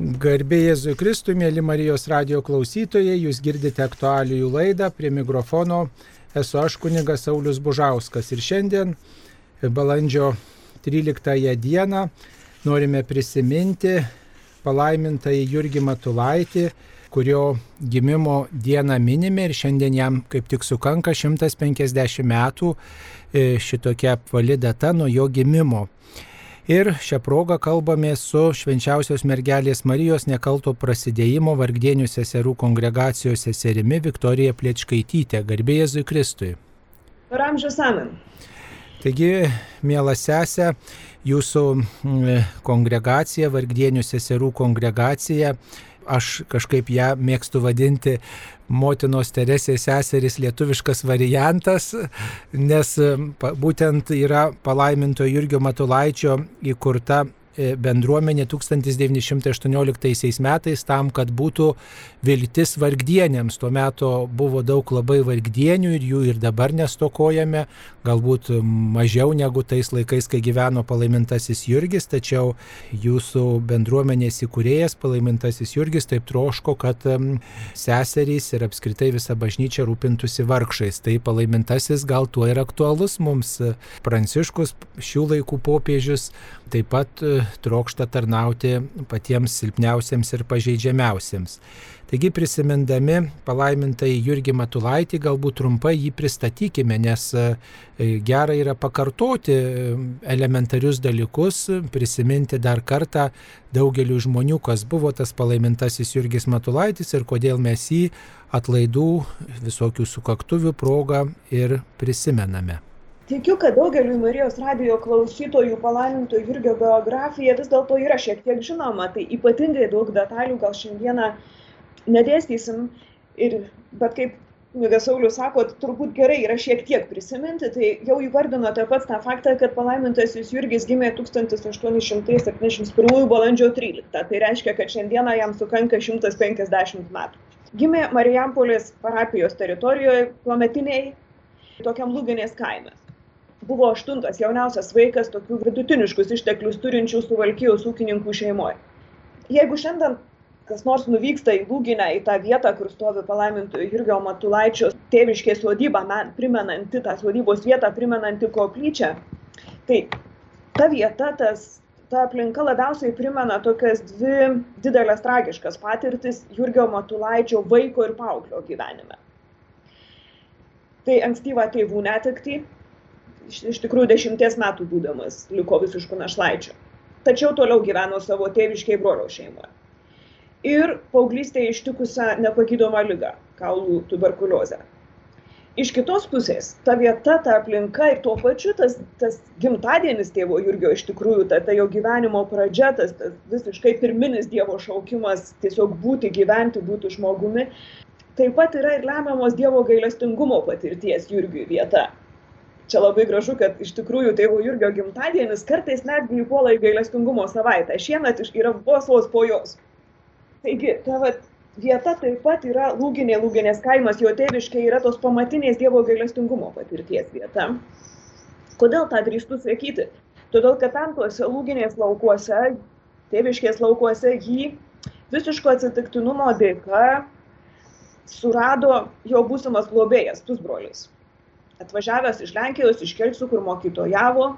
Garbė Jėzui Kristui, mėly Marijos radio klausytojai, jūs girdite aktualijų laidą, prie mikrofono esu aš kunigas Saulis Bužauskas ir šiandien, balandžio 13 dieną, norime prisiminti palaimintąjį Jurgį Matulaitį, kurio gimimo dieną minime ir šiandien jam kaip tik sukanka 150 metų e, šitokia apvali data nuo jo gimimo. Ir šią progą kalbame su švenčiausios mergelės Marijos nekalto prasidėjimo vargdienių seserų kongregacijos seserimi Viktorija Pliečkaitytė. Garbė Jėzui Kristui. Ramžius Amen. Taigi, mėla sesė, jūsų mm, kongregacija, vargdienių seserų kongregacija, aš kažkaip ją mėgstu vadinti motinos Teresės seseris lietuviškas variantas, nes būtent yra palaiminto Jurgio Matulaičio įkurta E, bendruomenė 1918 metais tam, kad būtų viltis vargdienėms. Tuo metu buvo daug labai vargdienių ir jų ir dabar nestokojame, galbūt mažiau negu tais laikais, kai gyveno palaimintasis Jurgis, tačiau jūsų bendruomenės įkūrėjas palaimintasis Jurgis taip troško, kad seserys ir apskritai visa bažnyčia rūpintųsi vargšais. Tai palaimintasis gal tuo ir aktualus mums. Pranciškus šių laikų popiežius taip pat trokšta tarnauti patiems silpniausiems ir pažeidžiamiausiems. Taigi prisimindami palaimintai Jurgį Matulaitį, galbūt trumpai jį pristatykime, nes e, gera yra pakartoti e, elementarius dalykus, prisiminti dar kartą daugeliu žmonių, kas buvo tas palaimintasis Jurgis Matulaitis ir kodėl mes jį atlaidų visokių sukaktuvių progą ir prisimename. Tikiu, kad daugeliu Marijos radio klausytojų palaiminto Jurgio biografija vis dėlto yra šiek tiek žinoma, tai ypatingai daug detalių gal šiandieną nedėstysim, ir, bet kaip Kunigas Saulis sako, turbūt gerai yra šiek tiek prisiminti, tai jau įvardinote pats tą faktą, kad palaimintasis Jurgis gimė 1871 balandžio 13. Tai reiškia, kad šiandieną jam sukanka 150 metų. Gimė Marijampolės parapijos teritorijoje, tuometiniai tokiam Lūginės kaime buvo aštuntas jauniausias vaikas tokių vidutiniškus išteklius turinčių suvalkijos ūkininkų šeimoje. Jeigu šiandien kas nors nuvyksta į Lūginę, į tą vietą, kur stovi palaimintojo Jurgio Matulaičio tėviškė sodyba, primenanti tą sodybos vietą, primenanti koplyčią, tai ta vieta, tas, ta aplinka labiausiai primena tokias dvi didelės tragiškas patirtis Jurgio Matulaičio vaiko ir paauglio gyvenime. Tai ankstyvą tėvų netekti, iš, iš tikrųjų dešimties metų būdamas liko visiškų našlaičių. Tačiau toliau gyveno savo tėviškiai brolio šeimoje. Ir paauglystėje ištikusią nepagydomą lygą - kaulų tuberkuliozę. Iš kitos pusės, ta vieta, ta aplinka ir tuo pačiu tas, tas gimtadienis tėvo Jurgio iš tikrųjų, ta, ta jo gyvenimo pradžia, tas, tas visiškai pirminis Dievo šaukimas tiesiog būti, gyventi, būti žmogumi, taip pat yra ir lemiamos Dievo gailestingumo patirties Jurgiui vieta čia labai gražu, kad iš tikrųjų tėvo Jurgio gimtadienis kartais netgi įpuola į gailestingumo savaitę. Šiemet yra vos vos po jos. Taigi, ta vat, vieta taip pat yra lūginė, lūginės kaimas, jo tėviškė yra tos pamatinės Dievo gailestingumo patirties vieta. Kodėl tą drįstu sakyti? Todėl, kad ten tuose lūginės laukuose, tėviškės laukuose jį visiško atsitiktinumo dėka surado jo būsimas globėjas, pusbrolis atvažiavęs iš Lenkijos, iš Kelsių, kur mokytojavo.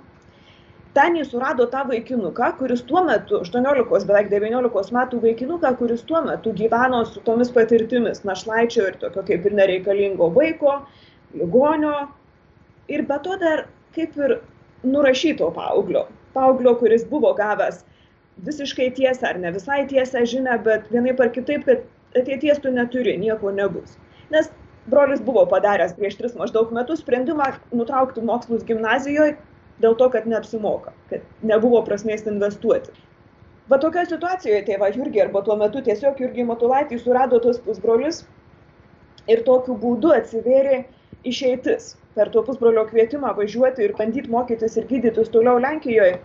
Ten jis surado tą vaikinuką, kuris tuo metu, 18, beveik 19 metų vaikinuką, kuris tuo metu gyveno su tomis patirtimis, našlaičio ir tokio kaip ir nereikalingo vaiko, ligonio. Ir be to dar kaip ir nurašyto paauglio. Paauglio, kuris buvo gavęs visiškai tiesą ar ne visai tiesą žinę, bet vienaip ar kitaip, kad ateities tu neturi, nieko nebus. Nes brolis buvo padaręs prieš tris maždaug metus sprendimą nutraukti mokslus gimnazijoje dėl to, kad neapsimoka, kad nebuvo prasmės investuoti. Va tokioje situacijoje tėva Jurgį arba tuo metu tiesiog Jurgį Matulaitį surado tos pusbrolius ir tokiu būdu atsivėrė išeitis. Per to pusbrolio kvietimą važiuoti ir bandyti mokytis ir gydytis toliau Lenkijoje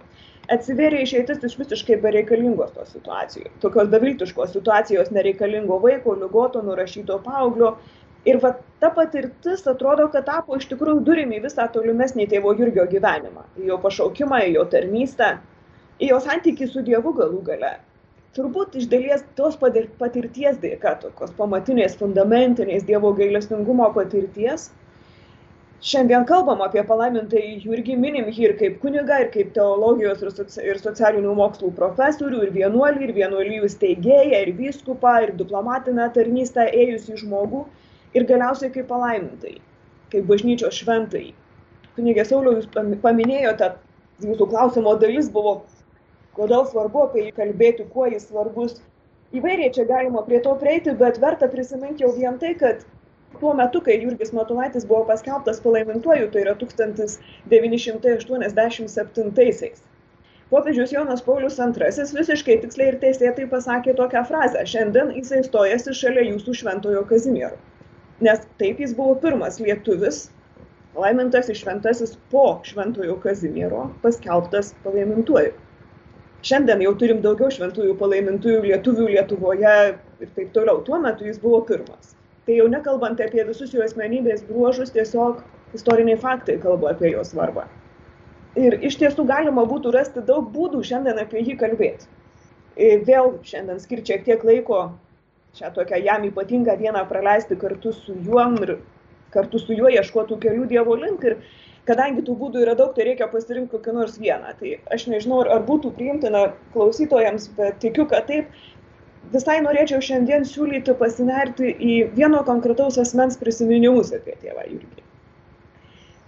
atsivėrė išeitis iš visiškai bereikalingos tos situacijos. Tokios beviltiškos situacijos nereikalingo vaiko, lygoto, nurašyto paauglio, Ir va ta patirtis atrodo, kad tapo iš tikrųjų durimi visą tolimesnį tėvo Jurgio gyvenimą, į jo pašaukimą, į jo tarnystę, į jo santykį su Dievu galų gale. turbūt iš dalies tos patirties dėka, tokios pamatinės, fundamentinės Dievo gailestingumo patirties, šiandien kalbam apie palaimintą Jurgį, minim jį ir kaip kuniga, ir kaip teologijos ir, soci, ir socialinių mokslų profesorių, ir vienuolį, ir vienuolijų steigėją, ir vyskupą, ir diplomatinę tarnystę ėjusi žmogų, ir galiausiai kaip palaimintai, kaip bažnyčios šventai. Kunigė Sauliau, jūs paminėjote, jūsų klausimo dalis buvo kodėl svarbu apie jį kalbėti, kuo jis svarbus. Įvairiai čia galima prie to prieiti, bet verta prisiminti jau vien tai, kad tuo metu, kai Jurgis Matulaitis buvo paskelbtas palaimintuoju, tai yra 1987-aisiais. Popiežius Jonas Paulius II visiškai tiksliai ir teisėtai pasakė tokią frazę - šiandien jisai stojasi šalia jūsų šventojo Kazimiero. Nes taip jis buvo pirmas lietuvis, laimintasis šventasis po šventojo Kazimiero paskelbtas palaimintuoju šiandien jau turim daugiau šventųjų palaimintųjų lietuvių Lietuvoje ir taip toliau. Tuo metu jis buvo pirmas. Tai jau nekalbant apie visus jo asmenybės bruožus, tiesiog istoriniai faktai kalba apie jo svarbą. Ir iš tiesų galima būtų rasti daug būdų šiandien apie jį kalbėti. Ir vėl šiandien skirti šiek tiek laiko šią tokią jam ypatingą dieną praleisti kartu su juo ir kartu su juo ieškotų kelių Dievo link. Ir kadangi tų būdų yra daug, tai reikia pasirinkti kokį nors vieną. Tai aš nežinau, ar būtų priimtina klausytojams, bet tikiu, kad taip. Visai norėčiau šiandien siūlyti pasinerti į vieno konkretaus asmens prisiminimus apie tėvą Jurgį.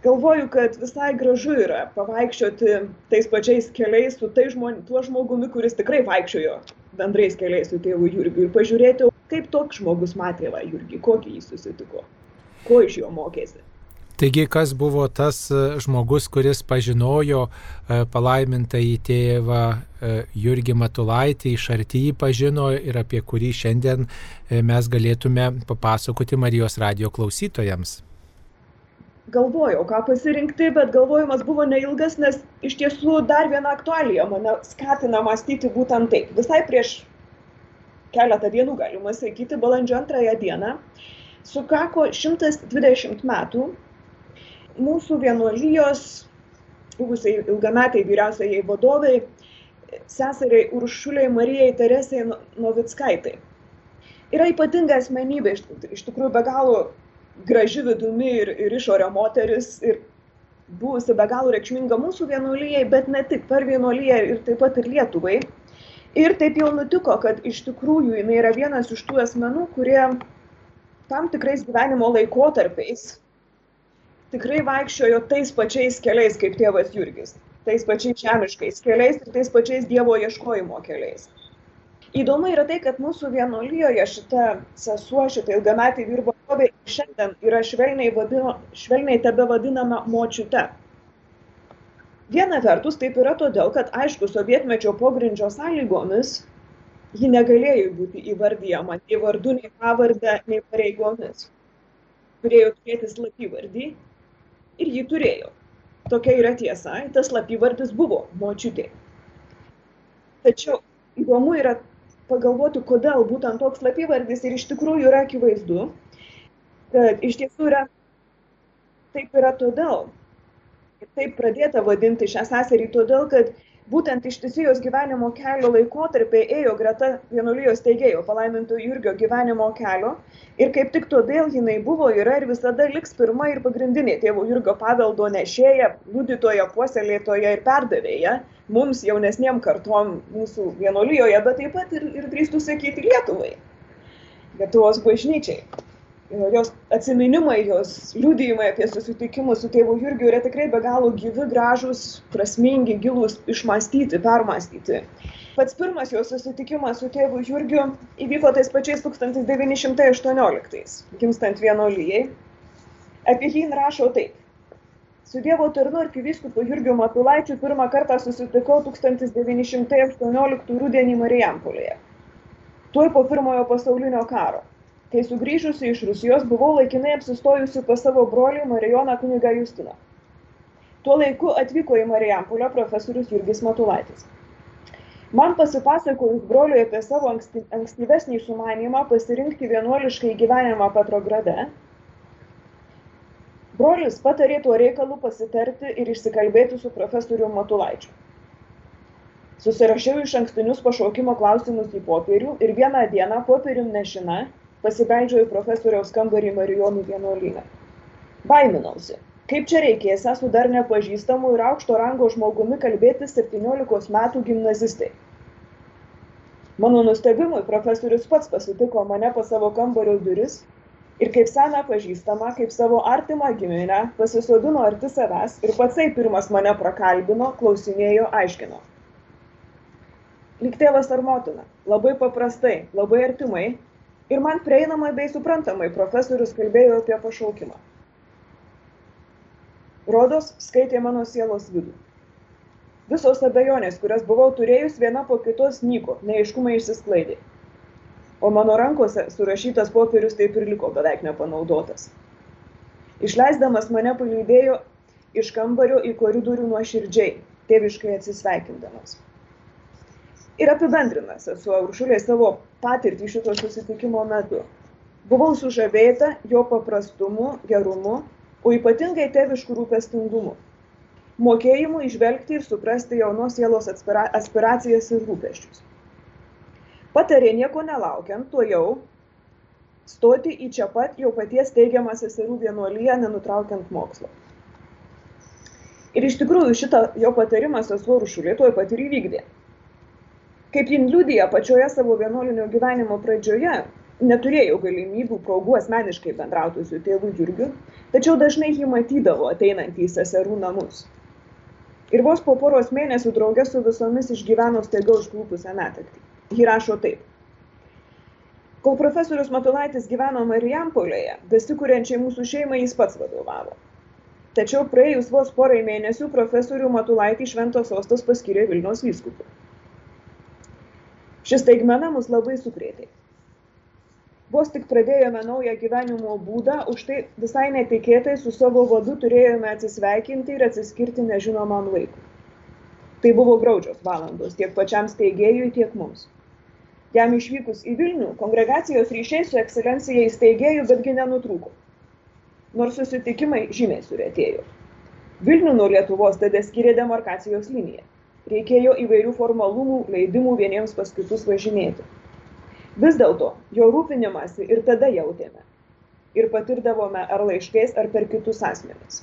Galvoju, kad visai gražu yra pavaikščioti tais pačiais keliais su tai žmon, tuo žmogumi, kuris tikrai vaikščiojo bendrais keliais su tėvu Jurgiu ir pažiūrėti, kaip toks žmogus matė tėvą Jurgį, kokį jį susitiko, ko iš jo mokėsi. Taigi, kas buvo tas e, žmogus, kuris pažinojo e, palaimintą į tėvą e, Jurgį Matulaitį, iš arti jį pažino ir apie kurį šiandien mes galėtume papasakoti Marijos radio klausytojams? Galvojau, ką pasirinkti, bet galvojimas buvo neilgas, nes iš tiesų dar viena aktualija mane skatina mąstyti būtent taip. Visai prieš keletą dienų, galima sakyti, balandžio antrąją dieną, sukako 120 metų mūsų vienuolijos buvusiai ilgametiai vyriausiai vadovai, seseriai Uršuliai Marijai Teresai Novickaitai. Yra ypatinga asmenybė, iš tikrųjų be galo graži vidumi ir, ir išorė moteris ir buvusi be galo reikšminga mūsų vienuolijai, bet ne tik per vienuoliją ir taip pat ir Lietuvai. Ir taip jau nutiko, kad iš tikrųjų jinai yra vienas iš tų asmenų, kurie tam tikrais gyvenimo laikotarpiais tikrai vaikščiojo tais pačiais keliais kaip tėvas Jurgis, tais pačiais žemiškais keliais ir tais pačiais Dievo ieškojimo keliais. Įdomu yra tai, kad mūsų vienuolyjoje šita sesuo, šitą ilgametį virbovė šiandien yra švelniai, vadino, švelniai tebe vadinama močiute. Viena vertus taip yra todėl, kad aišku, sovietmečio pogrindžio sąlygomis ji negalėjo būti įvardyjama nei vardu, nei pavardę, nei pareigomis. Turėjo turėti slapyvardį ir jį turėjo. Tokia yra tiesa, tas slapyvardis buvo močiutė. Tačiau įdomu yra pagalvoti, kodėl būtent toks slapyvardis ir iš tikrųjų yra akivaizdu, kad iš tiesų yra taip yra todėl, taip pradėta vadinti šią seserį todėl, kad būtent ištisi jos gyvenimo kelio laikotarpiai ėjo greta vienuolijos teigėjo palaiminto Jurgio gyvenimo kelio ir kaip tik todėl jinai buvo, yra ir visada liks pirma ir pagrindinė tėvo Jurgio paveldo nešėja, liudytoja, puoselėtoja ir perdavėja mums jaunesniem kartom mūsų vienuolijoje, bet taip pat ir, ir drįstų sakyti Lietuvai, Lietuvos bažnyčiai jos atsiminimai, jos liūdėjimai apie susitikimus su tėvu Jurgiu yra tikrai be galo gyvi, gražus, prasmingi, gilūs, išmastyti, permastyti. Pats pirmas jo susitikimas su tėvu Jurgiu įvyko tais pačiais 1918, gimstant vienolyjei. Apie jį rašo taip. Su Dievo tarnu arkivyskupu Jurgiu Matulaičiu pirmą kartą susitikau 1918 rudenį Marijampolėje. Tuoj po pirmojo pasaulinio karo kai sugrįžusi iš Rusijos buvau laikinai apsistojusi pas savo brolį Marijoną kunigą Justiną. Tuo laiku atvyko į Marijampolę profesorius Jurgis Matulaitis. Man pasipasakojus broliui apie savo anksti, ankstyvesnį sumanimą pasirinkti vienuoliškai gyvenimą Petrograde, brolis patarė tuo reikalu pasitarti ir išsikalbėti su profesoriu Matulaičiu. Susirašiau iš ankstinius pašaukimo klausimus į popierių ir vieną dieną popierium nešina pasibeldžiau į profesoriaus kambarį Marijonų vienuolyną. Baiminausi, kaip čia reikėsia su dar nepažįstamu ir aukšto rango žmogumi kalbėti 17 metų gimnazistai. Mano nustebimui profesorius pats pasitiko mane pas savo kambario duris ir kaip seną pažįstamą, kaip savo artimą giminę pasisodino arti savęs ir patsai pirmas mane prakalbino, klausinėjo, aiškino. Lik tėvas ar motina, labai paprastai, labai artimai ir man prieinamai bei suprantamai profesorius kalbėjo apie pašaukimą. Rodos skaitė mano sielos vidų. Visos abejonės, kurias buvau turėjus, viena po kitos nyko, neaiškumai išsisklaidė. O mano rankose surašytas popierius taip ir liko beveik nepanaudotas. Išleisdamas mane palydėjo iš kambario į koridorių nuoširdžiai, tėviškai atsisveikindamas. Ir apibendrina sesuo Uršulė savo patirtį šito susitikimo metu. Buvau sužavėta jo paprastumu, gerumu, o ypatingai tėviškų rūpestingumu mokėjimu išvelgti ir suprasti jaunos sielos aspira, aspiracijas ir rūpeščius. Patarė nieko nelaukiant, tuo jau stoti į čia pat jau paties teigiamą seserų vienuolyje, nenutraukiant mokslo. Ir iš tikrųjų šitą jo patarimą sesuo Rušulė tuoj pat ir įvykdė. Kaip jin liudija pačioje savo vienuolinio gyvenimo pradžioje, neturėjau galimybių progų asmeniškai bendrauti su tėvu Jurgiu, tačiau dažnai jį matydavo ateinant į seserų namus ir vos po poros mėnesių drauge su visomis išgyveno staiga užklupusią netektį. Ji rašo taip. Kol profesorius Matulaitis gyveno Marijampolėje, besikūrenčiai mūsų šeimai jis pats vadovavo. Tačiau praėjus vos porai mėnesių profesorių Matulaitį šventos sostas paskyrė Vilniaus vyskupų. Šis taigmena mus labai sukrėtė vos tik pradėjome naują gyvenimo būdą, už tai visai netikėtai su savo vadu turėjome atsisveikinti ir atsiskirti nežinomam laikui. Tai buvo graudžios valandos tiek pačiam steigėjui, tiek mums. Jam išvykus į Vilnių, kongregacijos ryšiai su ekscelencija įsteigėjų betgi nenutrūko. Nors susitikimai žymiai surėtėjo. Vilnių nuo Lietuvos tada skiria demarkacijos linija. Reikėjo įvairių formalumų, leidimų vieniems pas kitus važinėti vis dėlto jo rūpinimąsi ir tada jautėme ir patirdavome ar laiškais, ar per kitus asmenis.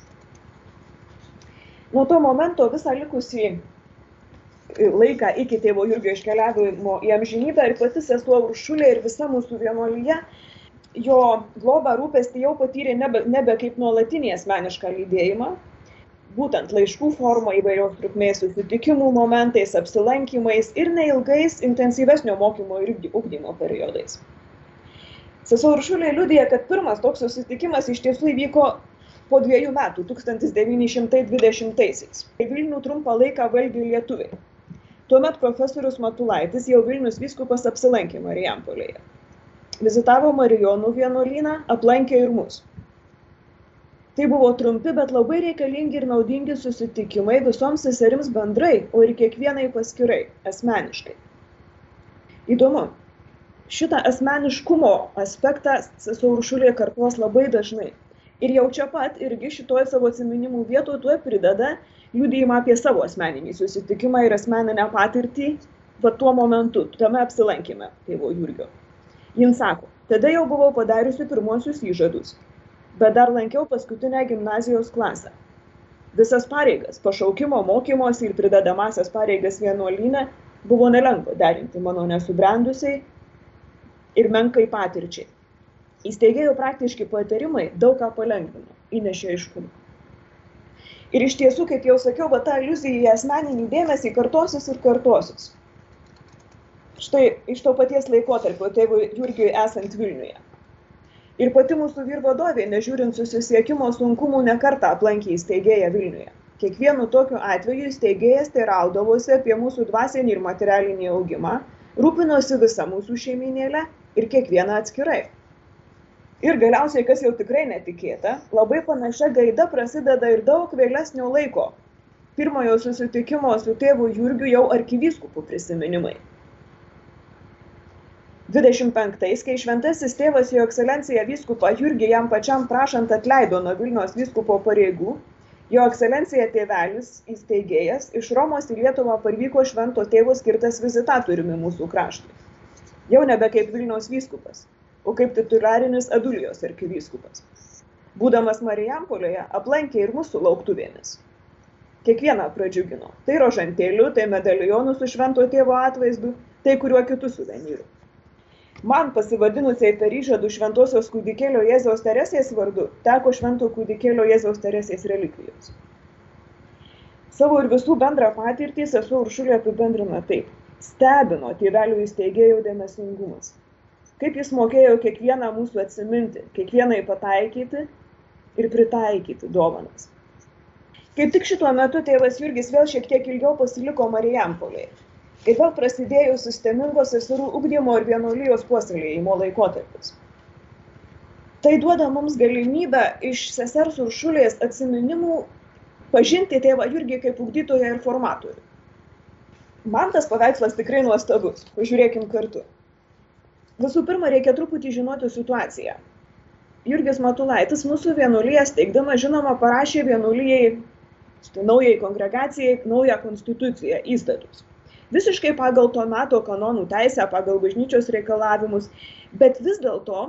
Nuo to momento visą likusį laiką iki tėvo Jurgio iškeliavimo į amžinybę ir pati sesuo Uršulė ir visa mūsų vienuolyje jo globą rūpestį jau patyrė nebe, nebe kaip nuolatinį asmenišką lydėjimą, būtent laiškų forma įvairios trukmės susitikimų momentais, apsilankymais ir neilgais intensyvesnio mokymo ir ugdymo periodais. Sesuo Uršulė liudija, kad pirmas toks susitikimas iš tiesų įvyko po dviejų metų, 1920-aisiais. Vilnių trumpą laiką valdė lietuviai. Tuomet profesorius Matulaitis, jau Vilnius vyskupas, apsilankė Marijampolėje. Vizitavo Marijonų vienuolyną, aplankė ir mus. Tai buvo trumpi, bet labai reikalingi ir naudingi susitikimai visoms seserims bendrai, o ir kiekvienai paskirai, asmeniškai. Įdomu, šitą asmeniškumo aspektą sesuo Uršulė kartuos labai dažnai. Ir jau čia pat irgi šitoje savo atsiminimų vietoje tuo prideda liūdėjimą apie savo asmeninį susitikimą ir asmeninę patirtį, va tuo momentu, tame apsilankime tėvo Jurgio. Jin sako, tada jau buvau padariusi pirmosius įžadus bet dar lankiau paskutinę gimnazijos klasę. Visas pareigas, pašaukimo, mokymosi ir pridedamasias pareigas vienuolyne buvo nelengva derinti mano nesubrendusiai ir menkai patirčiai. Įsteigėjo praktiški patarimai daug ką palengvino, įnešė aiškumą. Ir iš tiesų, kaip jau sakiau, va ta iliuzija į asmeninį dėmesį kartosis ir kartosis. Štai iš to paties laikotarpio tėvui Jurgiui esant Vilniuje. Ir pati mūsų vyr vadovė, nežiūrint susisiekimo sunkumų, nekartą aplankė įsteigėją Vilniuje. Kiekvienu tokiu atveju įsteigėjas teiraudavosi apie mūsų dvasinį ir materialinį augimą, rūpinosi visą mūsų šeiminėlę ir kiekvieną atskirai. Ir galiausiai, kas jau tikrai netikėta, labai panašia gaida prasideda ir daug vėlesnio laiko. Pirmojo susitikimo su tėvu Jurgiu jau arkivyskupų prisiminimai dvidešimt penktais kai šventasis tėvas jo ekscelencija vyskupą jurgį jam pačiam prašant atleido nuo vilniaus vyskupo pareigų Jo ekscelencija tėvelis, įsteigėjas, iš Romos į Lietuvą parvyko švento tėvo skirtas vizitatoriumi mūsų kraštui. Jau nebe kaip Vilniaus vyskupas, o kaip titularinis Adulijos arkivyskupas. Būdamas Marijampolėje, aplankė ir mūsų lauktuvėmis. Kiekvieną pradžiugino. Tai rožantėliu, tai medalijonu su švento tėvo atvaizdu, tai kuriuo kitų suvenyrų. Man pasivadinusiai per įžadų šventosios kūdikėlio Jėzaus Teresės vardu teko švento kūdikėlio Jėzaus Teresės relikvijos. Savo ir visų bendrą patirtį sesuo Uršulė apibendrina taip. Stebino tėvelių įsteigėjų dėmesingumas. Kaip jis mokėjo kiekvieną mūsų atsiminti, kiekvieną pataikyti ir pritaikyti dovanas. Kaip tik šituo metu tėvas Jurgis vėl šiek tiek ilgiau pasiliko Marijampolėje ir vėl prasidėjo sistemingos seserų ugdymo ir vienuolijos puoselėjimo laikotarpis. Tai duoda mums galimybę iš sesers uršulės atsiminimų pažinti tėvą Jurgį kaip ugdytoją ir formatorių. Man tas paveikslas tikrai nuostabus. Pažiūrėkim kartu. Visų pirma, reikia truputį žinoti situaciją. Jurgis Matulaitis mūsų vienuolyje steigdama, žinoma, parašė vienuolyjei, naujai kongregacijai, naują konstituciją, įstatus visiškai pagal to meto kanonų teisę, pagal bažnyčios reikalavimus, bet vis dėlto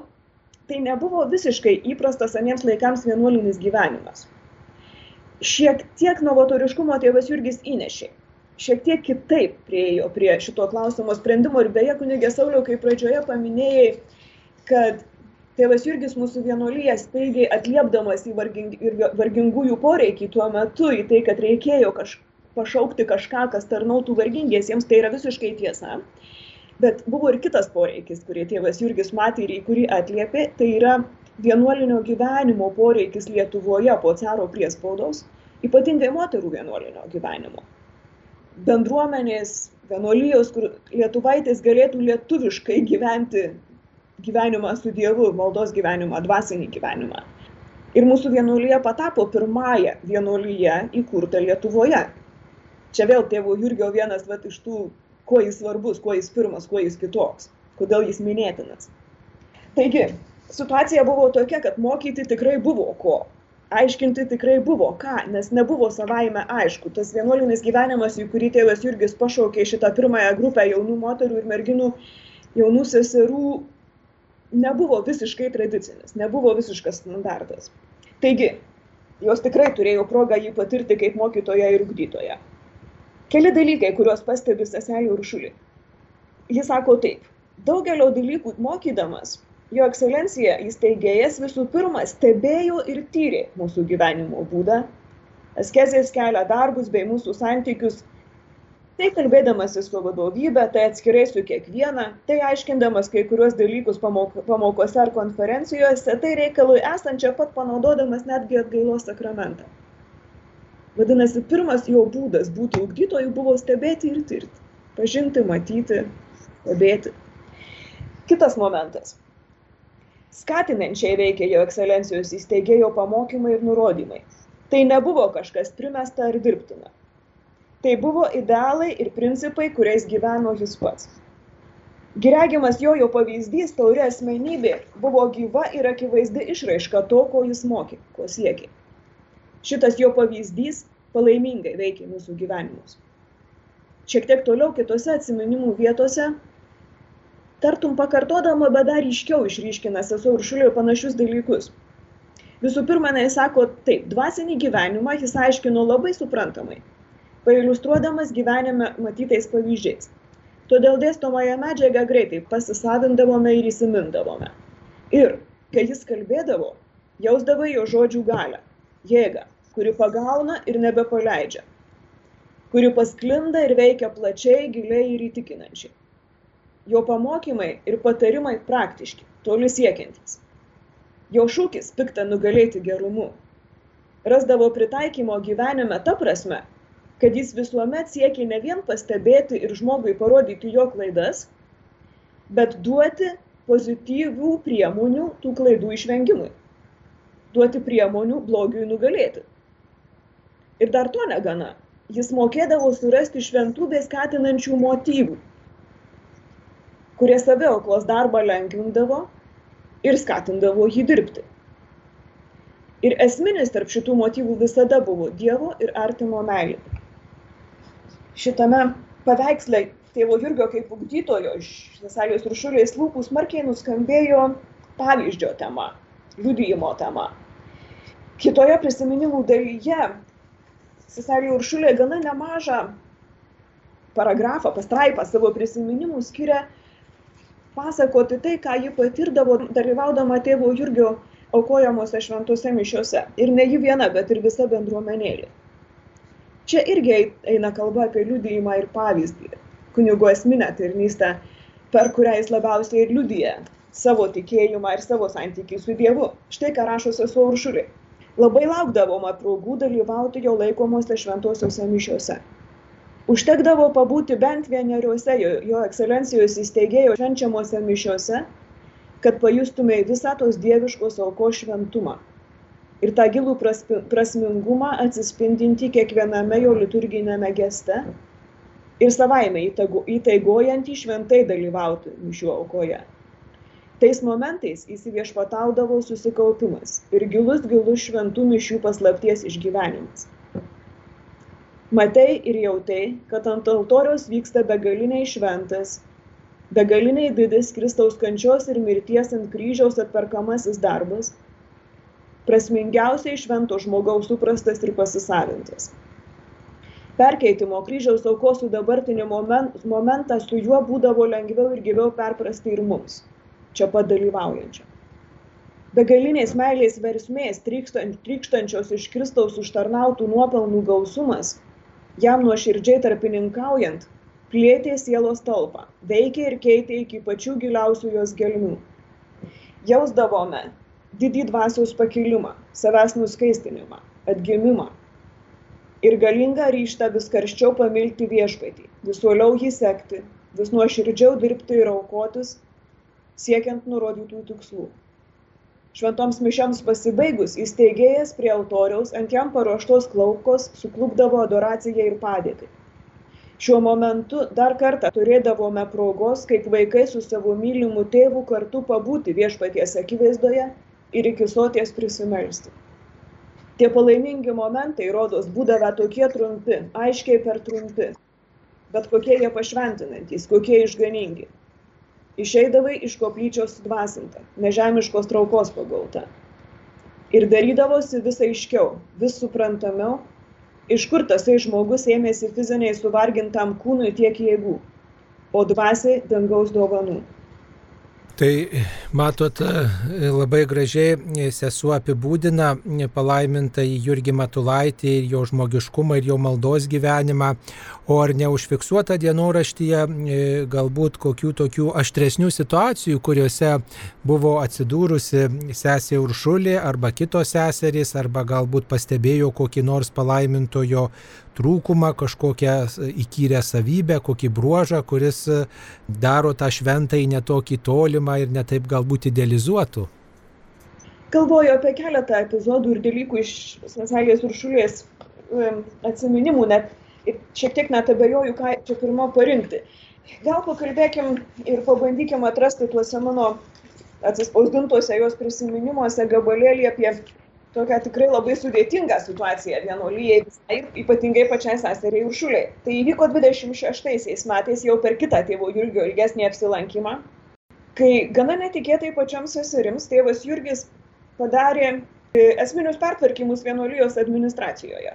tai nebuvo visiškai įprastas aniems laikams vienuolinis gyvenimas. Šiek tiek novatoriškumo tėvas Jurgis įnešė. Šiek tiek kitaip priejo prie šito klausimo sprendimo ir beje, kunigė Sauliau, kai pradžioje paminėjai, kad tėvas Jurgis mūsų vienuolyje staigiai atliepdamas į varging, vargingųjų poreikį tuo metu, į tai, kad reikėjo kažką pašaukti kažką, kas tarnautų vargingiesiems, tai yra visiškai tiesa. Bet buvo ir kitas poreikis, kurį tėvas Jurgis matė ir į kurį atliepė, tai yra vienuolinio gyvenimo poreikis Lietuvoje po caro priespaudos, ypatingai moterų vienuolinio gyvenimo. Bendruomenės, vienuolijos, kur lietuvaitės galėtų lietuviškai gyventi gyvenimą su Dievu, maldos gyvenimą, dvasinį gyvenimą. Ir mūsų vienuolyje patapo pirmąją vienuolyje įkurtą Lietuvoje čia vėl tėvo Jurgio vienas vat, iš tų, kuo jis svarbus, kuo jis pirmas, kuo jis kitoks, kodėl jis minėtinas. Taigi, situacija buvo tokia, kad mokyti tikrai buvo ko. Aiškinti tikrai buvo ką, nes nebuvo savaime aišku. Tas vienuolinis gyvenimas, į kurį tėvas Jurgis pašaukė šitą pirmąją grupę jaunų moterų ir merginų, jaunų seserų, nebuvo visiškai tradicinis, nebuvo visiškas standartas. Taigi, jos tikrai turėjo progą jį patirti kaip mokytoja ir ugdytoja. Keli dalykai, kuriuos pastebi seselė Uršulė. Jis sako taip, daugelio dalykų mokydamas, jo ekscelencija įsteigėjas visų pirma stebėjo ir tyrė mūsų gyvenimo būdą, askezės kelia darbus bei mūsų santykius, tai kalbėdamasis su vadovybė, tai atskirai su kiekviena, tai aiškindamas kai kuriuos dalykus pamok, pamokose ar konferencijose, tai reikalui esančia pat panaudodamas netgi atgailos sakramentą. Vadinasi, pirmas jo būdas būti ugdytoju buvo stebėti ir tirti. Pažinti, matyti, stebėti. Kitas momentas. Skatinančiai veikia jo ekscelencijos įsteigėjo pamokymai ir nurodymai. Tai nebuvo kažkas primesta ar dirbtina. Tai buvo idealai ir principai, kuriais gyveno jis pats. Giregimas jojo pavyzdys, tauri asmenybė, buvo gyva ir akivaizdi išraiška to, ko jis mokė, ko siekė. Šitas jo pavyzdys palaimingai veikia mūsų gyvenimus. Šiek tiek toliau kitose atsiminimų vietose, tartum pakartodama, bet dar ryškiau išryškina sesuo Uršulio panašius dalykus. Visų pirma, jis sako taip, dvasinį gyvenimą jis aiškino labai suprantamai, pailustruodamas gyvenime matytais pavyzdžiais. Todėl dėstomąją medžiagą greitai pasisavindavome ir įsimindavome. Ir, kai jis kalbėdavo, jausdavai jo žodžių galę jėgą, kuri pagauna ir nebepaleidžia, kuri pasklinda ir veikia plačiai, giliai ir įtikinančiai. Jo pamokymai ir patarimai praktiški, toli siekiantys. Jo šūkis piktą nugalėti gerumu. Rasdavo pritaikymo gyvenime ta prasme, kad jis visuomet siekia ne vien pastebėti ir žmogui parodyti jo klaidas, bet duoti pozityvių priemonių tų klaidų išvengimui duoti priemonių blogiui nugalėti. Ir dar to negana. Jis mokėdavo surasti šventybės skatinančių motyvų, kurie saviauklos darbą lengvindavo ir skatindavo jį dirbti. Ir esminis tarp šitų motyvų visada buvo Dievo ir artimo meilė. Šitame paveiksle tėvo Jurgio kaip ugdytojo iš Cesarijos Rušulės lūpų smarkiai nuskambėjo pavyzdžio tema, liudyjimo tema. Kitoje prisiminimų dalyje Cesarijų Uršulė gana nemažą paragrafą, pastraipą savo prisiminimų skiria pasakoti tai, ką ji patirdavo dalyvaudama tėvo Jurgio aukojamuose šventose mišiuose. Ir ne ji viena, bet ir visa bendruomenėlė. Čia irgi eina kalba apie liudijimą ir pavyzdį, kunigo esminę tarnystę, per kurią jis labiausiai ir liudyja savo tikėjimą ir savo santykį su Dievu. Štai ką rašo sesuo Uršulė. Labai laukdavome progų dalyvauti jo laikomose šventosiuose mišiuose. Užtekdavo pabūti bent vieneriuose jo, jo ekscelencijos įsteigėjo švenčiamuose mišiuose, kad pajustumėj visą tos dieviškos aukos šventumą. Ir tą gilų prasmingumą atsispindinti kiekviename jo liturginėme geste ir savaime įtaigojantį šventai dalyvauti mišių aukoje. Tais momentais įsiviešpataudavo susikaupimas ir gilus gilus šventų mišių paslapties išgyvenimas. Matei ir jautai, kad ant altoriaus vyksta begaliniai šventas, begaliniai didis Kristaus kančios ir mirties ant kryžiaus atperkamasis darbas, prasmingiausiai švento žmogaus suprastas ir pasisavintas. Perkeitimo kryžiaus aukos sudabartinį momentą su juo būdavo lengviau ir gyviau perprasti ir mums, čia padalyvaujančio. Begalinės meilės versmės trykštančios iš Kristaus užtarnautų nuopelnų gausumas, jam nuoširdžiai tarpininkaujant, plėtė sielos talpą, veikė ir keitė iki pačių giliausių jos gelmių. Jausdavome didį dvasiaus pakilimą, savęs nuskaistinimą, atgimimą ir galingą ryštą vis karščiau pamilti viešpatį, vis uoliau jį sekti, vis nuoširdžiau dirbti ir aukotis, siekiant nurodytų tikslų. Šventoms mišiams pasibaigus įsteigėjas prie altoriaus ant jam paruoštos klaupkos suklupdavo adoraciją ir padėtį šiuo momentu dar kartą turėdavome progos kaip vaikai su savo mylimu tėvu kartu pabūti viešpaties akivaizdoje ir iki soties prisimelsti. Tie palaimingi momentai, rodos, būdavo tokie trumpi, aiškiai per trumpi, bet kokie jie pašventinantys, kokie išganingi. Išeidavai iš koplyčios dvasinta, nežemiškos traukos pagauta. Ir darydavosi vis aiškiau, vis suprantamiau iš kur tasai žmogus ėmėsi fiziniai suvargintam kūnui tiek jėgų, o dvasiai dangaus dovanų. Tai matot, labai gražiai sesuo apibūdina palaimintą į Jurgį Matulaitį ir jo žmogiškumą ir jo maldos gyvenimą, o ar neužfiksuota dienoraštyje galbūt kokių tokių aštresnių situacijų, kuriuose buvo atsidūrusi sesė Uršulė arba kitos seserys, arba galbūt pastebėjo kokį nors palaimintojo trūkumą, kažkokią įkyrę savybę, kokį bruožą, kuris daro tą šventai netokį tolimą ir netaip galbūt idealizuotų. Galvoju apie keletą epizodų ir dalykų iš Seselės Uršulės atsiminimų, net šiek tiek net abejoju, ką čia pirmo parinkti. Gal pakalbėkim ir pabandykim atrasti tuose mano atsispausdintuose jos prisiminimuose gabalėlį apie tokią tikrai labai sudėtingą situaciją vienuolijai ir ypatingai pačiai seseriai Uršuliai. Tai įvyko 26 metais jau per kitą tėvo Jurgio ilgesnį apsilankymą, kai gana netikėtai pačioms seserims tėvas Jurgis padarė e, esminius pertvarkymus vienuolijos administracijoje.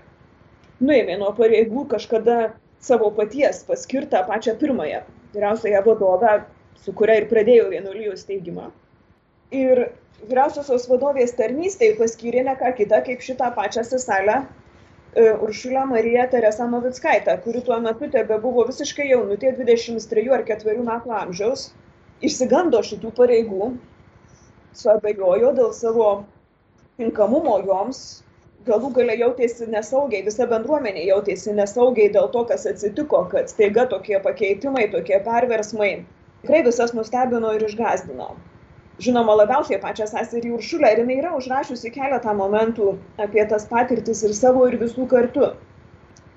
Nuėmė nuo pareigų kažkada savo paties paskirtą pačią pirmąją vyriausiąją vadovę, su kuria ir pradėjo vienuolijos steigimą. Ir vyriausiosios vadovės tarnystėj paskyrė ne ką kitą kaip šitą pačią seselę e, Uršulę Mariją Teresą Novickaitę, kuri tuo metu tebe buvo visiškai jaunutė, 23 ar 4 metų amžiaus, išsigando šitų pareigų, suabejojo dėl savo tinkamumo joms, galų gale jautėsi nesaugiai, visa bendruomenė jautėsi nesaugiai dėl to, kas atsitiko, kad staiga tokie pakeitimai, tokie perversmai. Tikrai visas nustebino ir išgazdino žinoma labiausiai pačią seserį Uršulę ir jinai yra užrašiusi keletą momentų apie tas patirtis ir savo ir visų kartu.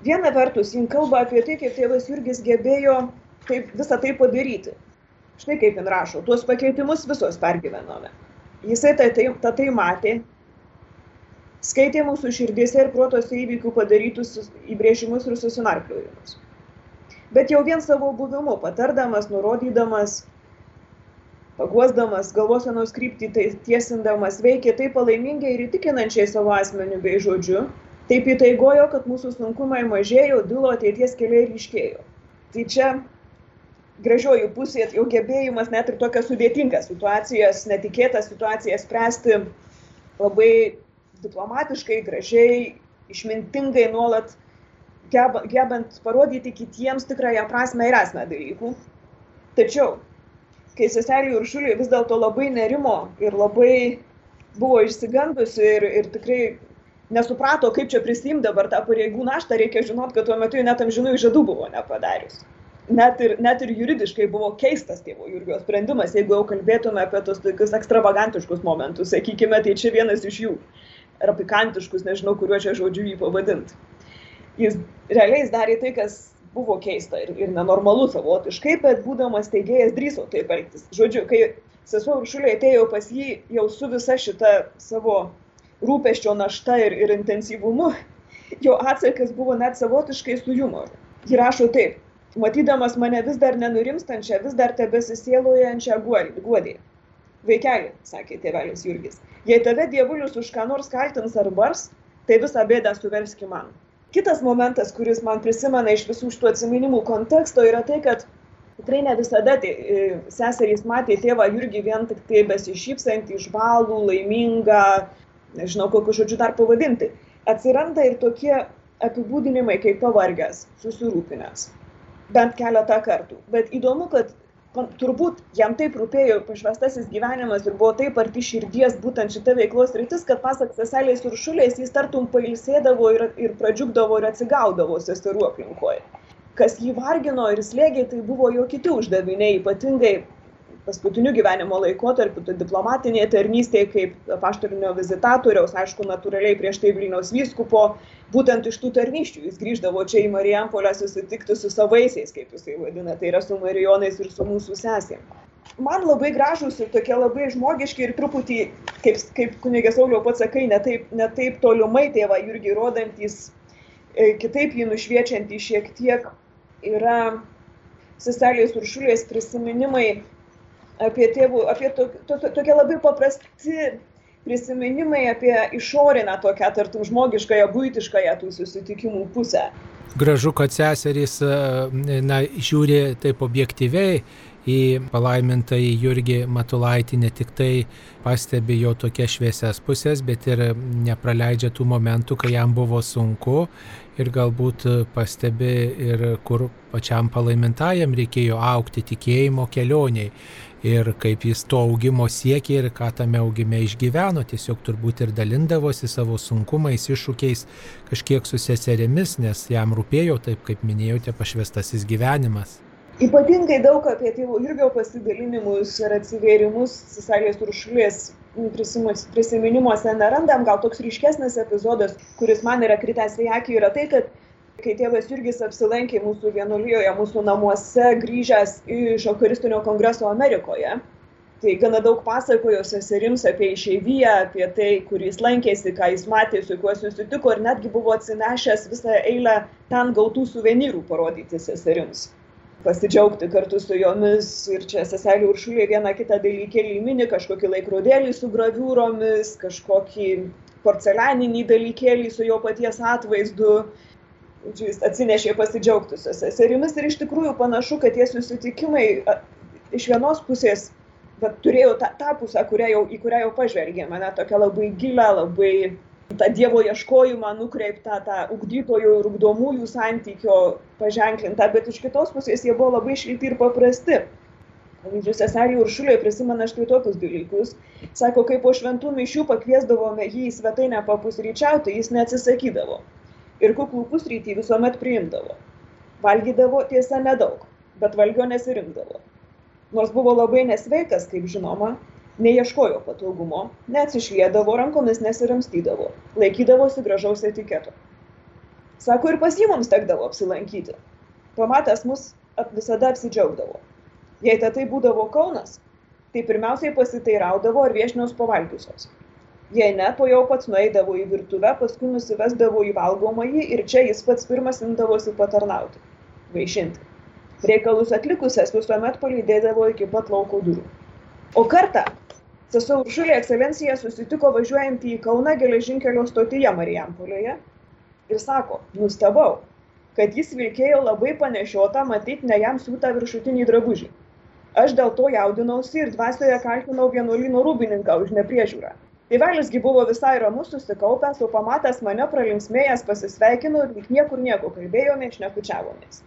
Viena vertus, jin kalba apie tai, kaip tėvas Jurgis gebėjo taip, visą tai padaryti. Štai kaip jin rašo, tuos pakeitimus visos pergyvenome. Jisai tą tai, tai, tai matė skaitė mūsų širdėse ir protose įvykių padarytus įbrėžimus ir susinarpliojimus. Bet jau vien savo buvimu, patardamas, nurodydamas, paguosdamas, galvosenos kryptį tai tiesindamas, veikė taip palaimingai ir įtikinančiai savo asmeniu bei žodžiu, taip įtaigojo, kad mūsų sunkumai mažėjo, dilo ateities keliai ryškėjo. Tai čia gražioji pusė, jo gebėjimas net ir tokias sudėtingas situacijas, netikėtas situacijas spręsti labai diplomatiškai, gražiai, išmintingai nuolat geba, gebant parodyti kitiems tikrąją prasme ir esmę dalykų. Tačiau, kai seselė Uršulė vis dėlto labai nerimo ir labai buvo išsigandusi ir, ir tikrai nesuprato, kaip čia prisimti dabar tą pareigų naštą, reikia žinot, kad tuo metu net amžinų žadų buvo nepadarius. Net ir, net ir juridiškai buvo keistas tėvo Jurgio sprendimas, jeigu jau kalbėtume apie tos tokius ekstravagantiškus momentus, sakykime, tai čia vienas iš jų ar pikantiškus, nežinau, kuriuo čia žodžiu jį pavadinti. Jis realiai darė tai, kas buvo keista ir, ir nenormalu savotiškai, bet būdamas teigėjas drįso taip elgtis. Žodžiu, kai sesuo Uršulė atėjo pas jį jau su visa šita savo rūpeščio našta ir, ir intensyvumu, jo atsakas buvo net savotiškai su humoru. Ji rašo taip, matydamas mane vis dar nenurimstančią, vis dar tebesisėlojančią guodį. Vaikeli, sakė tėvelis Jurgis, jei tave dievulius už ką nors kaltins ar bars, tai visą bėdą suverski man. Kitas momentas, kuris man prisimena iš visų šitų atsiminimų konteksto, yra tai, kad tikrai ne visada tai, seserys matė tėvą Jurgį vien tik tai besišypsantį, išvalų, laimingą, nežinau, kokiu žodžiu dar pavadinti. Atsiranda ir tokie apibūdinimai kaip pavargęs, susirūpinęs. Bent keletą kartų. Bet įdomu, kad turbūt jam taip rūpėjo pašvestasis gyvenimas ir buvo taip arti širdies būtent šita veiklos rytis, kad pasak seselės ir šulės jis tartum pailsėdavo ir, ir pradžiugdavo ir atsigaudavo seserų aplinkoje. Kas jį vargino ir slėgė, tai buvo jo kiti uždaviniai, ypatingai paskutiniu gyvenimo laikotarpiu, tai diplomatinėje tarnystėje kaip paštarinio vizitatoriaus, aišku, natūraliai prieš tai Vilniaus vyskupo, būtent iš tų tarnyščių jis grįždavo čia į Marijampolę susitikti su savaisiais, kaip jisai vadina, tai yra su Marijonais ir su mūsų sesėm. Man labai gražus ir tokie labai žmogiški ir truputį, kaip, kaip kunigės Sauliau pats sakai, netaip, netaip tolimai tėvą Jurgį rodantis, e, kitaip jį nušviečiantys šiek tiek yra seselės uršulės prisiminimai apie tėvų, apie to, to, to, tokie labai paprasti prisiminimai apie išorinę tokią, tartum, žmogiškąją, būtiškąją tų susitikimų pusę. Gražu, kad seserys na, žiūri taip objektyviai į palaimintąjį Jurgį Matulaitį, ne tik tai pastebi jo tokias šviesias pusės, bet ir nepraleidžia tų momentų, kai jam buvo sunku ir galbūt pastebi ir kur pačiam palaimintajam reikėjo aukti tikėjimo kelioniai ir kaip jis to augimo siekė ir ką tame augime išgyveno, tiesiog turbūt ir dalindavosi savo sunkumais, iššūkiais kažkiek su seserėmis, nes jam rūpėjo, taip kaip minėjote, pašvestasis gyvenimas. Ypatingai daug apie tėvo Jurgio pasidalinimus ir atsivėrimus Cesarės Uršulės prisiminimuose nerandam. Gal toks ryškesnis epizodas, kuris man yra kritęs į akį, yra tai, kad kai tėvas Jurgis apsilankė mūsų vienuolijoje, mūsų namuose, grįžęs iš Eucharistinio kongreso Amerikoje, tai gana daug pasakojo seserims apie išeiviją, apie tai, kur jis lankėsi, ką jis matė, su kuo susitiko ir netgi buvo atsinešęs visą eilę ten gautų suvenyrų parodyti seserims. Pasidžiaugti kartu su jomis ir čia seselė Uršulė vieną kitą dalykėlį mini, kažkokį laikrodėlį su graviūromis, kažkokį porcelianinį dalykėlį su jo paties atvaizdu žodžiu, jis atsinešė pasidžiaugti su seserimis ir iš tikrųjų panašu, kad tie susitikimai iš vienos pusės bet turėjau tą, tą pusę, kurią jau, į kurią jau pažvelgė, mane tokia labai gilę, labai tą Dievo ieškojimą nukreiptą, tą ugdytojų ir ugdomųjų santykio paženklintą, bet iš kitos pusės jie buvo labai šilti ir paprasti. Pavyzdžiui, seselė Uršulė prisimena štai tokius dalykus. Sako, kai po šventų mišių pakviesdavome jį į svetainę papusryčiauti, jis neatsisakydavo ir kuklų pusrytį visuomet priimdavo. Valgydavo tiesa nedaug, bet valgio nesirinkdavo. Nors buvo labai nesveikas, kaip žinoma, neieškojo patogumo, neatsišliedavo rankomis nesiramstydavo, laikydavosi gražaus etiketo. Sako, ir pas jį mums tekdavo apsilankyti. Pamatęs mus visada apsidžiaugdavo. Jei tai būdavo Kaunas, tai pirmiausiai pasiteiraudavo, ar viešnios pavalgiusios. Jei ne, to jau pats nueidavo į virtuvę, paskui nusivesdavo į valgomąjį ir čia jis pats pirmas imdavosi patarnauti, vaišinti. Reikalus atlikusias visuomet palydėdavo iki pat lauko durų. O kartą sesuo Uršulė ekscelencija susitiko važiuojantį į Kauną geležinkelio stotyje Marijampolėje ir sako, nustebau, kad jis vilkėjo labai panešiotą, matyt, ne jam siūtą viršutinį drabužį. Aš dėl to jaudinausi ir dvasioje kaltinau vienuolino rūbininką už nepriežiūrą. Tėvelisgi buvo visai ramus, susikaupęs, o pamatęs mane pralinksmėjęs pasisveikino ir lyg niekur nieko kalbėjome, šnekučiavomės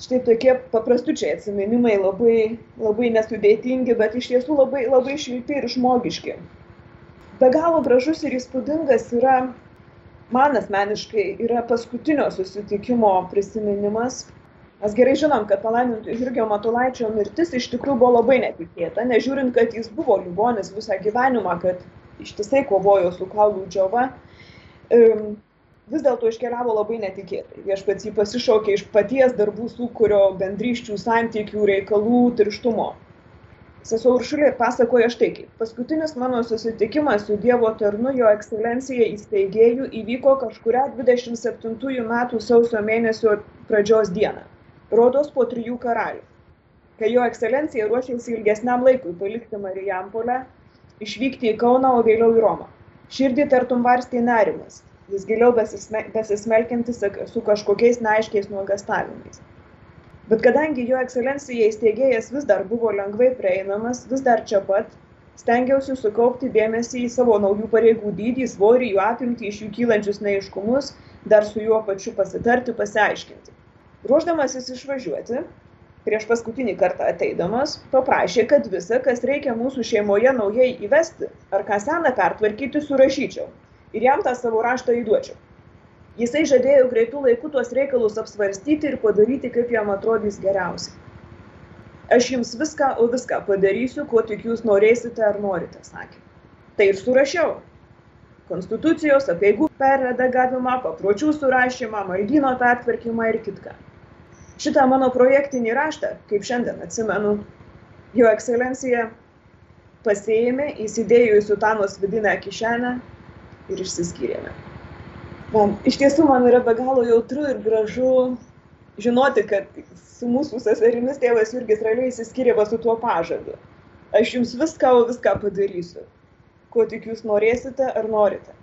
štai tokie paprastučiai atsiminimai labai, labai nesudėtingi, bet iš tiesų labai, labai šilti ir žmogiški. Be galo gražus ir įspūdingas yra, man asmeniškai, yra paskutinio susitikimo prisiminimas. Mes gerai žinom, kad palaimintų Jurgio Matulaičio mirtis iš tikrųjų buvo labai netikėta, nežiūrint, kad jis buvo ligonis visą gyvenimą, kad ištisai kovojo su kaulų džiova vis dėlto iškeliavo labai netikėtai. Viešpats jį pasišaukė iš paties darbų sukūrio bendryščių santykių reikalų tirštumo. Sesuo Uršulė pasakoja štai kaip. Paskutinis mano susitikimas su Dievo tarnu jo ekscelencija įsteigėjų įvyko kažkuria 27 metų sausio mėnesio pradžios dieną. Rodos po trijų karalių. Kai jo ekscelencija ruošėsi ilgesniam laikui palikti Marijampolę, išvykti į Kauną, o vėliau į Romą. Širdį tartum varstė nerimas vis giliau besisme, besismelkintis su kažkokiais neaiškiais nuogastavimais. Bet kadangi jo ekscelencija įsteigėjas vis dar buvo lengvai prieinamas, vis dar čia pat, stengiausi sukaupti dėmesį į savo naujų pareigų dydį, svorį, jų apimti, iš jų kylančius neiškumus, dar su juo pačiu pasitarti, pasiaiškinti. Ruoždamasis išvažiuoti, prieš paskutinį kartą ateidamas, paprašė, kad visą, kas reikia mūsų šeimoje naujai įvesti, ar ką seną pertvarkyti, surašyčiau, ir jam tą savo raštą įduočiau. Jisai žadėjo greitų laikų tuos reikalus apsvarstyti ir padaryti, kaip jam atrodys geriausiai. Aš jums viską, o viską padarysiu, ko tik jūs norėsite ar norite, sakė. Tai ir surašiau. Konstitucijos, apieigų perredagavimą, papročių surašymą, maldyno pertvarkymą ir kitką. Šitą mano projektinį raštą, kaip šiandien atsimenu, jo ekscelencija pasiėmė, įsidėjo į sutanos vidinę kišenę ir išsiskyrėme. Man, iš tiesų man yra be galo jautru ir gražu žinoti, kad su mūsų seserimis tėvas Jurgis realiai įsiskyrė va su tuo pažadu. Aš jums viską, viską padarysiu, ko tik jūs norėsite ar norite.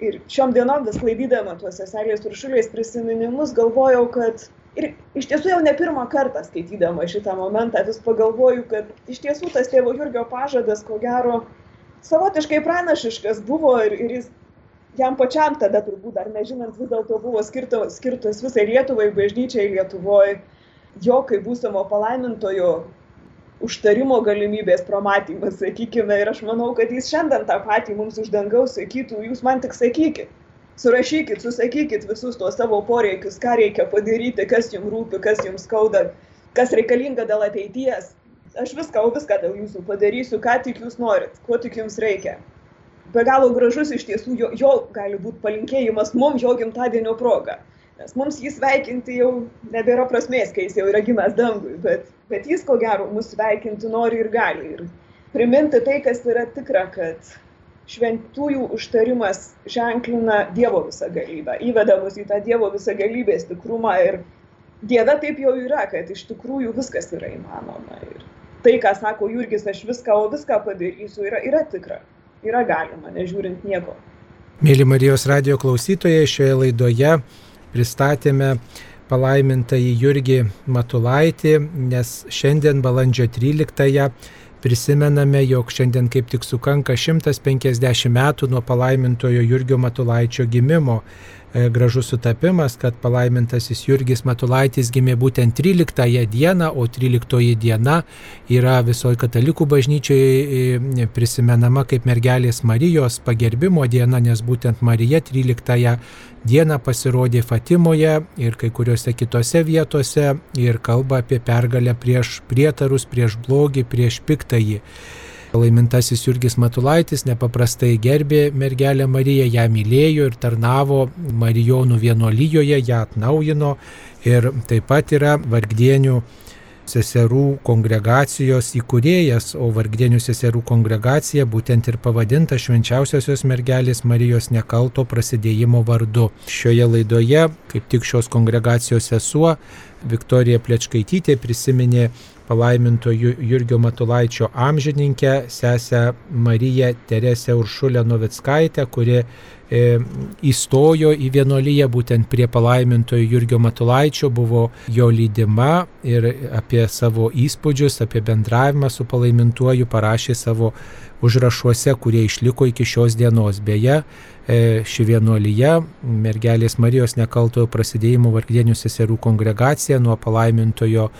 Ir šiom dienom vis klaidydama tuos seselės uršulės prisiminimus galvojau, kad ir iš tiesų jau ne pirmą kartą skaitydama šitą momentą vis pagalvoju, kad iš tiesų tas tėvo Jurgio pažadas, ko gero, savotiškai pranašiškas buvo ir, ir jis jam pačiam tada turbūt dar nežinant vis dėlto buvo skirto, skirtos visai Lietuvai, bažnyčiai Lietuvoje, jo kaip būsimo palaimintojo užtarimo galimybės pramatymas, sakykime, ir aš manau, kad jis šiandien tą patį mums už dangaus sakytų, jūs man tik sakykit, surašykit, susakykit visus tuos savo poreikius, ką reikia padaryti, kas jums rūpi, kas jums skauda, kas reikalinga dėl ateities. Aš viską, viską dėl jūsų padarysiu, ką tik jūs norit, ko tik jums reikia be galo gražus iš tiesų jo, jo gali būti palinkėjimas mums jo gimtadienio proga. Nes mums jį sveikinti jau nebėra prasmės, kai jis jau yra gimęs dangui, bet, bet jis ko gero mus sveikinti nori ir gali. Ir priminti tai, kas yra tikra, kad šventųjų užtarimas ženklina Dievo visą galybę, įveda mus į tą Dievo visą galybės tikrumą ir Dieve taip jau yra, kad iš tikrųjų viskas yra įmanoma. Ir tai, ką sako Jurgis, aš viską, o viską padarysiu, yra, yra tikra yra galima, nežiūrint nieko. Mėly Marijos radio klausytojai, šioje laidoje pristatėme palaimintąjį Jurgį Matulaitį, nes šiandien balandžio 13-ąją prisimename, jog šiandien kaip tik sukanka 150 metų nuo palaimintojo Jurgio Matulaičio gimimo. E, gražus sutapimas, kad palaimintasis Jurgis Matulaitis gimė būtent 13 dieną, o 13 diena yra visoje katalikų bažnyčioje prisimenama kaip mergelės Marijos pagerbimo diena, nes būtent Marija 13 dieną pasirodė Fatimoje ir kai kuriuose kitose vietose ir kalba apie pergalę prieš prietarus, prieš blogį, prieš piktąjį. Laimintasis Jurgis Matulaitis nepaprastai gerbė mergelę Mariją, ją mylėjo ir tarnavo Marijonų vienuolyjoje, ją atnaujino. Ir taip pat yra vargdienių seserų kongregacijos įkūrėjas, o Vargdienių seserų kongregacija būtent ir pavadinta švenčiausiosios mergelės Marijos nekalto prasidėjimo vardu. Šioje laidoje kaip tik šios kongregacijos sesuo Viktorija Plečkaitytė prisiminė palaiminto Jurgio Matulaičio amžininkę, sesę Mariją Teresę Uršulę Novickaitę, kuri įstojo į vienuolyje būtent prie palaimintojo Jurgio Matulaičio, buvo jo lydima ir apie savo įspūdžius, apie bendravimą su palaimintuoju parašė savo užrašuose, kurie išliko iki šios dienos. Beje, e, ši vienuolyje, mergelės Marijos nekaltojo prasidėjimo vargdienių seserų kongregacija nuo palaimintojo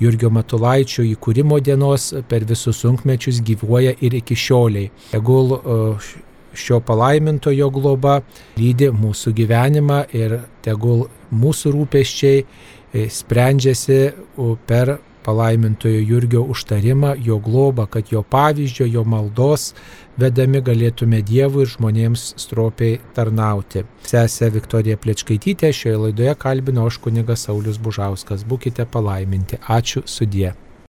Jurgio Matulaičio įkūrimo dienos per visus sunkmečius gyvuoja ir iki šioliai. Tegul šio palaimintojo globa lydi mūsų gyvenimą ir tegul mūsų rūpeščiai e, sprendžiasi per palaimintojo Jurgio užtarimą, jo globą, kad jo pavyzdžio, jo maldos vedami galėtume Dievui ir žmonėms stropiai tarnauti. Sesė Viktorija Plečkaitytė šioje laidoje kalbino aš kunigas Saulis Bužauskas. Būkite palaiminti. Ačiū sudie.